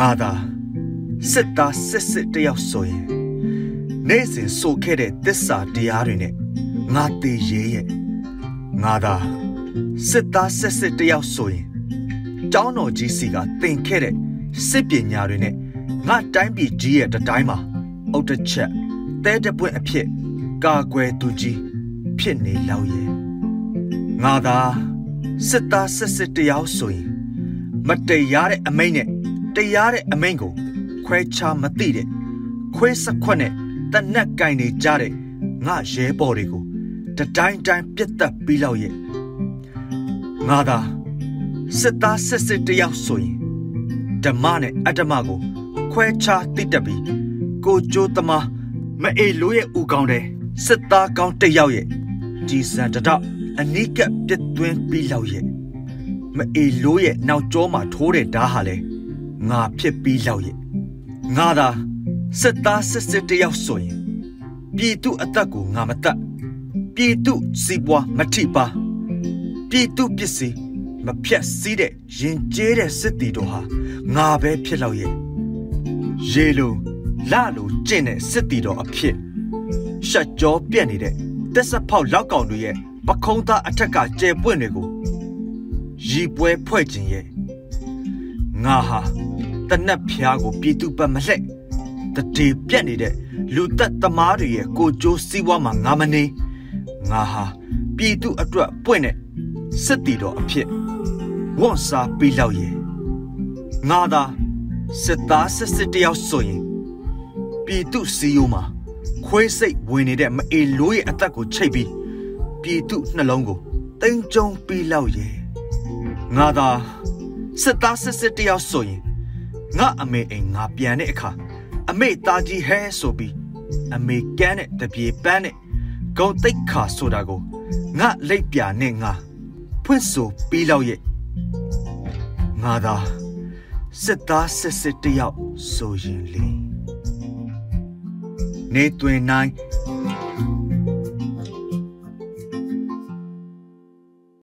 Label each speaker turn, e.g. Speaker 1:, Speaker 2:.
Speaker 1: ငါသာစစ်သားစစ်စစ်တယောက်ဆိုရင်နေ့စဉ်ဆိုခဲ့တဲ့သစ္စာတရားတွေနဲ့ငါတည်ရဲရဲ့ငါသာစစ်သားစစ်စစ်တယောက်ဆိုရင်ကျောင်းတော်ကြီးစီကသင်ခဲ့တဲ့စစ်ပညာတွေနဲ့ငါတိုင်းပြည်ကြီးရဲ့တတိုင်းမှာအုတ်တစ်ချက်တဲတပွင့်အဖြစ်ကာကွယ်သူကြီးဖြစ်နေလောက်ရဲ့ငါသာစစ်သားစစ်စစ်တယောက်ဆိုရင်မတရားတဲ့အမိန့်နဲ့ တရားတဲ့အမိန့်ကို ခွဲခြားမသိတဲ့ခွဲစခွက်နဲ့တနက်ကင်နေကြတဲ့ငါရဲဘော်တွေကိုတတိုင်းတိုင်းပြတ်တက်ပြီးလောက်ရဲ့ငါသာစစ်သားစစ်စစ်တယောက်ဆိုရင်ဓမ္မနဲ့အတ္တမကို ခွဲခြားသိတတ်ပြီးကိုကြိုးသမားမအေလိုရဲ့ဥကောင်းတဲ့စစ်သားကောင်းတယောက်ရဲ့ကြည်စံတတော့အနိကပြတ်သွင်းပြီးလောက်ရဲ့မအေလိုရဲ့နောက်ကျောမှာထိုးတဲ့ဓာတ်ဟာလေ ငါဖြစ်ပြီးလောက်ရဲ့ငါသာစစ်သားစစ်စစ်တယောက်ဆိုရင်ပြည်သူအသက်ကိုငါမတတ်ပြည်သူစီးပွားမထိပါပြည်သူပစ္စည်းမဖြတ်စည်းတဲ့ရင်ကျေးတဲ့စစ်တီတို့ဟာငါပဲဖြစ်လောက်ရဲ့ရေလိုလလိုကျင့်တဲ့စစ်တီတော်အဖြစ်ရှက်ကြောပြက်နေတဲ့တက်ဆက်ဖောက်လောက်ကောင်တွေရဲ့ပခုံးသားအထက်ကကျဲပွင့်တွေကိုရီပွဲဖွဲ့ခြင်းရဲ့ ငါဟာတနက်ဖျားကိုပြည်သူပတ်မလှက်တတိပြက်နေတဲ့လူသက်သမားတွေရဲ့ကိုကြိုးစည်းဝါးမှာငါမနေငါဟာပြည်သူအတွက်ပွင့်တဲ့စစ်တီတော်အဖြစ်ဝန်စားပြီးလောက်ရဲ့ငါသာစစ်သားစစ်စစ်တယောက်ဆိုရင်ပြည်သူစီယိုမှာခွေးစိတ်ဝင်နေတဲ့မအေလိုးရဲ့အသက်ကိုချိတ်ပြီးပြည်သူနှလုံးကိုတိမ်ကြုံပြီးလောက်ရဲ့ငါသာ စစ်သားစစ်စစ်တယောက်ဆိုရင်ငါအမေအိမ်ငါပြန်တဲ့အခါအမေသားကြီးဟဲဆိုပြီးအမေကန်းတဲ့တပြေပန်းတဲ့ဂုံတိတ်ခါဆိုတာကိုငါလိပ်ပြနဲ့ငါဖွင့်ဆိုပြီးလောက်ရဲ့ငါသာစစ်သားစစ်စစ်တယောက်ဆိုရင်လေနေတွင်နိုင်